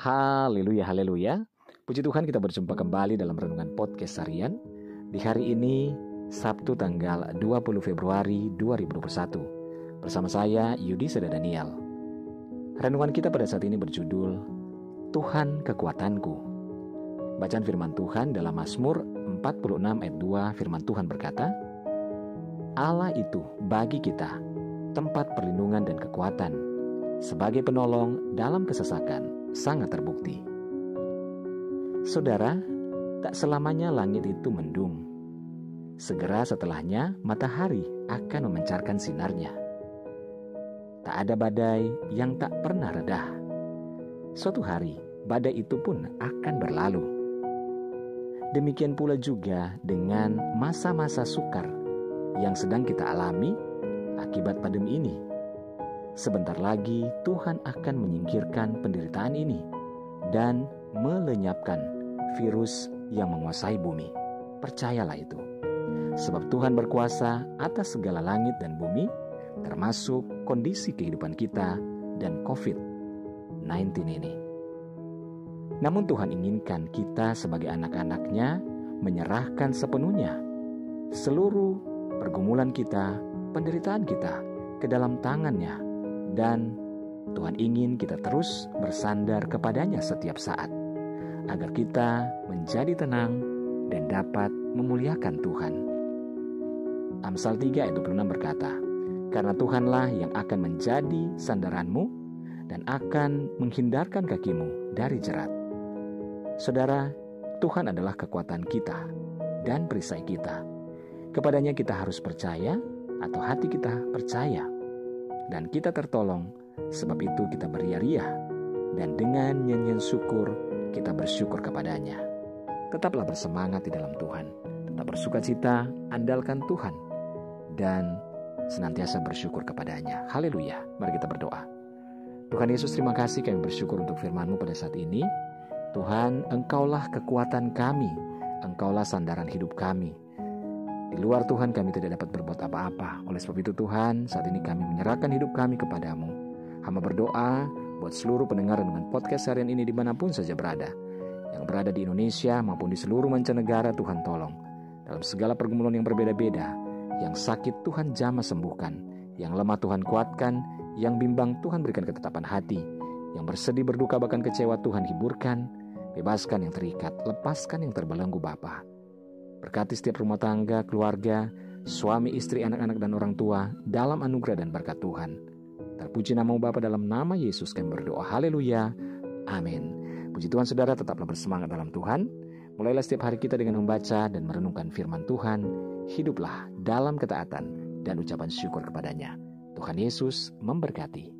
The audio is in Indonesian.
Haleluya, haleluya. Puji Tuhan kita berjumpa kembali dalam Renungan Podcast Harian Di hari ini, Sabtu tanggal 20 Februari 2021 Bersama saya, Yudi Seda Daniel. Renungan kita pada saat ini berjudul Tuhan Kekuatanku. Bacaan firman Tuhan dalam Mazmur 46 ayat 2 firman Tuhan berkata Allah itu bagi kita tempat perlindungan dan kekuatan sebagai penolong dalam kesesakan sangat terbukti. Saudara, tak selamanya langit itu mendung. Segera setelahnya, matahari akan memancarkan sinarnya. Tak ada badai yang tak pernah redah. Suatu hari, badai itu pun akan berlalu. Demikian pula juga dengan masa-masa sukar yang sedang kita alami akibat pandemi ini. Sebentar lagi Tuhan akan menyingkirkan penderitaan ini dan melenyapkan virus yang menguasai bumi. Percayalah itu. Sebab Tuhan berkuasa atas segala langit dan bumi, termasuk kondisi kehidupan kita dan COVID-19 ini. Namun Tuhan inginkan kita sebagai anak-anaknya menyerahkan sepenuhnya seluruh pergumulan kita, penderitaan kita ke dalam tangannya dan Tuhan ingin kita terus bersandar kepadanya setiap saat agar kita menjadi tenang dan dapat memuliakan Tuhan. Amsal 3 ayat 26 berkata, Karena Tuhanlah yang akan menjadi sandaranmu dan akan menghindarkan kakimu dari jerat. Saudara, Tuhan adalah kekuatan kita dan perisai kita. Kepadanya kita harus percaya atau hati kita percaya. Dan kita tertolong, sebab itu kita beria-ria. Dan dengan nyanyian syukur, kita bersyukur kepadanya. Tetaplah bersemangat di dalam Tuhan. Tetap bersuka cita, andalkan Tuhan. Dan senantiasa bersyukur kepadanya. Haleluya. Mari kita berdoa. Tuhan Yesus terima kasih kami bersyukur untuk firman-Mu pada saat ini. Tuhan, Engkaulah kekuatan kami. Engkaulah sandaran hidup kami. Di luar Tuhan kami tidak dapat berbuat apa-apa. Oleh sebab itu Tuhan, saat ini kami menyerahkan hidup kami kepadamu. Hamba berdoa buat seluruh pendengar dengan podcast harian ini di mana pun saja berada. Yang berada di Indonesia maupun di seluruh mancanegara Tuhan tolong. Dalam segala pergumulan yang berbeda-beda, yang sakit Tuhan jamah sembuhkan, yang lemah Tuhan kuatkan, yang bimbang Tuhan berikan ketetapan hati, yang bersedih berduka bahkan kecewa Tuhan hiburkan, bebaskan yang terikat, lepaskan yang terbelenggu Bapa. Berkati setiap rumah tangga, keluarga, suami, istri, anak-anak, dan orang tua dalam anugerah dan berkat Tuhan. Terpuji nama Bapa dalam nama Yesus kami berdoa. Haleluya. Amin. Puji Tuhan saudara tetaplah bersemangat dalam Tuhan. Mulailah setiap hari kita dengan membaca dan merenungkan firman Tuhan. Hiduplah dalam ketaatan dan ucapan syukur kepadanya. Tuhan Yesus memberkati.